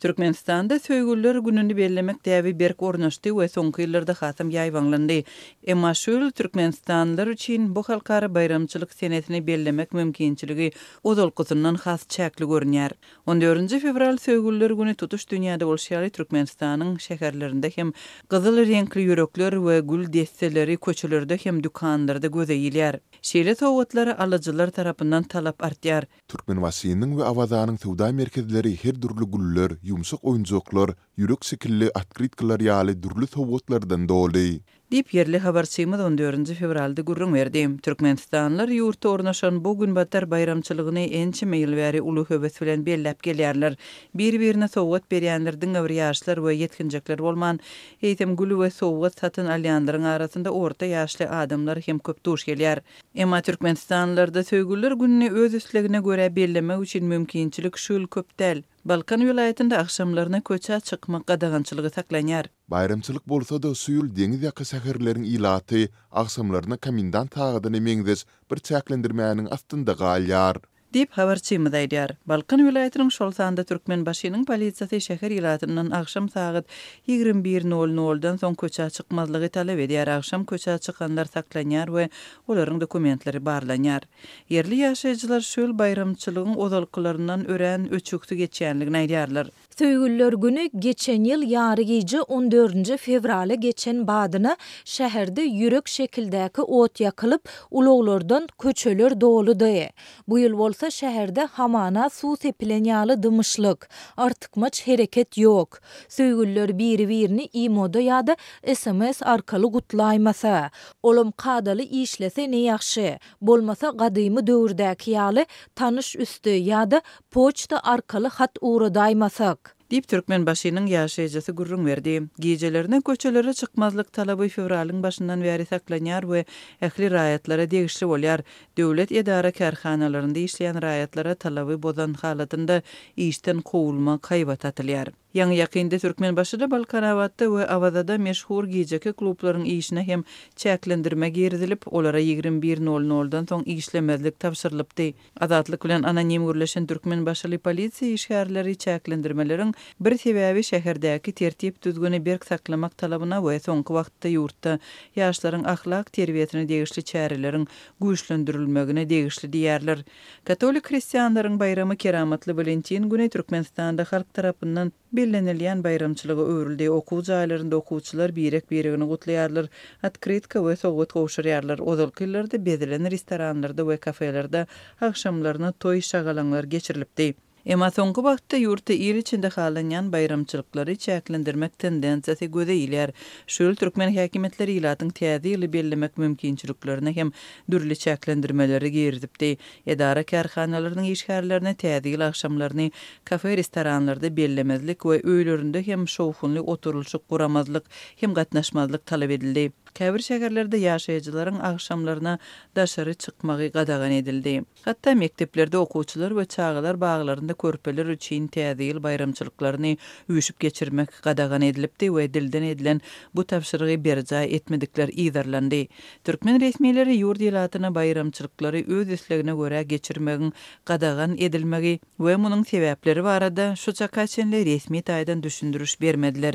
Türkmenistanda Söýgüliler gününi bellemek däbi berk ornaşdy we soňky ýyllarda hasam ýaýbaňlandy. Emma şu ýyl türkmenistanlylar üçin bu halkara baýramçylyk senesini bellemek mümkinçiligi ozalkysyndan has çäkli görünýär. On dördünji fewral Söýgüliler güni tutuş dünýäde bolşy ýaly Türkmenistanyň şäherlerinde hem gyzyl reňkli ýürekler we gül desseleri köçelerde hem dükanlarda göze ilýär. Şeýle sowgatlary alyjylar tarapyndan talap artýar. Türkmenbaşynyň we Awazanyň söwda merkezleri her dürli güller, ýumşak oýunjaklar, ýürek şekilli otkrytkalar ýaly dürli sowgatlardan doly. Diýip, ýerli habarçymyz on dördünji fewralda gürrüň berdi. Türkmenistanlylar ýurtda ornaşan bu günbatar baýramçylygyny ençeme ýyl bäri uly höwes bilen belläp gelýärler. Bir-birine sowgat berýänler diňe bir ýaşlar we ýetginjekler bolman, eýsem, gül we sowgat satyn alýanlaryň arasynda orta ýaşly adamlar hem köp duş gelýär. Emma türkmenistanlylarda Söýgüliler gününi öz islegine görä bellemek üçin mümkinçilik şu ýyl köp däl. Balkan welaýatynda agşamlaryna köçä çykmak gadagançylygy saklanýar. Baýramçylyk bolsa-da, şu ýyl deňiz ýaka şäherleriň ilaty agşamlaryna komendant sagadyna meňzeş bir çäklendirmäniň astynda galýar. Diýip, habarçymyz aýdýar. Balkan welaýatynyň, şol sanda Türkmenbaşynyň polisiýasy şäher ilatyndan agşam sagat ýigrimi bir nol noldan soň köçä çykmazlygy talap edýär, agşam köçä çykanlar saklanýar we olaryň dokumentleri barlanýar. Ýerli ýaşaýjylar şöl baýramçylygyň ozalkylaryndan örän öçügsi geçýändigini aýdýarlar. Söýgüliler güni geçen ýyl ýary gije on dördünji fewraly geçen badyna şäherde ýürek şekildäki ot ýakylyp, ulaglardan köçeler doludy. Bu ýyl bolsa şäherde hamana suw sepilen ýaly dymyşlyk, artykmaç hereket ýok. Söýgüliler biri-birini imoda ýa-da sms arkaly gutlaýmasa. Olam kadaly işlese ne ýagşy. Bolmasa gadymy döwürdäki ýaly tanyş üsti ýa-da Poçta arkaly hat ugradaýmasak? Diýip, Türkmenbaşynyň ýaşaýjysy gürrüň berdi. Gijelerine köçelere çykmazlyk talaby fewralyň başyndan bäri saklanýar we ähli raýatlara degişli bolýar. Döwlet edara-kärhanalarynda işleýän raýatlara talaby bozan halatynda işden kowulmak haýbaty atylýar. Ýaňy-ýakynda Türkmenbaşyda, Balkanabatda we Awazada meşhur gijeki klublaryň işine hem çäklendirme girizilip, olara ýigrimi bir nol noldan soň işlemezlik tabşyrylypdy. Azatlyk bilen anonim gürleşen türkmen başyly polisiýa işgärleri çäklendirmeleriň bir sebäbi şäherdäki tertip-düzgüni berk saklamak talabyna we soňky wagtda ýurtda ýaşlaryň ahlak terbiýesine degişli çäreleriň güýçlendirilmegine degişli diýýärler. Katolik hristianlaryň baýramy Keramatly Walentin güni Türkmenistanda halk tarapyndan bellenilýän baýramçylyga öwrüldi. Okuw jaýlarynda okuwçylar birek-biregini gutlaýarlar, otkrytka we sowgat gowşurýarlar. Ozalky ýyllarda bezelen restoranlarda we kafelerde agşamlaryna toý-şagalaňlar geçirilipdi. Emma soňky wagtda ýurtda il içinde hallanýan baýramçylyklary çäklendirmek tendensiýasy göze ilýär. Şu ýyl türkmen häkimiýetleri ilatyň Täze ýyly bellemek mümkinçiliklerine hem dürli çäklendirmeleri girizipdi. Edara-kärhanalarynyň işgärlerine Täze ýyl agşamlaryny kafe-restoranlarda bellemezlik we öýlerinde hem şowhunly oturylyşyk guramazlyk hem gatnaşmazlyk talap edildi. Käbir şäherlerde ýaşaýjylaryň agşamlaryna daşary çykmagy gadagan edildi. Hatda mekdeplerde okuwçylar we çagalar baglarynda körpeler üçin Täze ýyl baýramçylyklaryny üýşüp geçirmek gadagan edilipdi we dilden edilen bu tabşyrygy berjaý etmedikler yzarlandy. Türkmen resmileri ýurt ilatyna baýramçylyklary öz islegine görä geçirmegiň gadagan edilmegi we munuň sebäpleri barada şu çaka çenli resmi taýdan düşündiriş bermediler.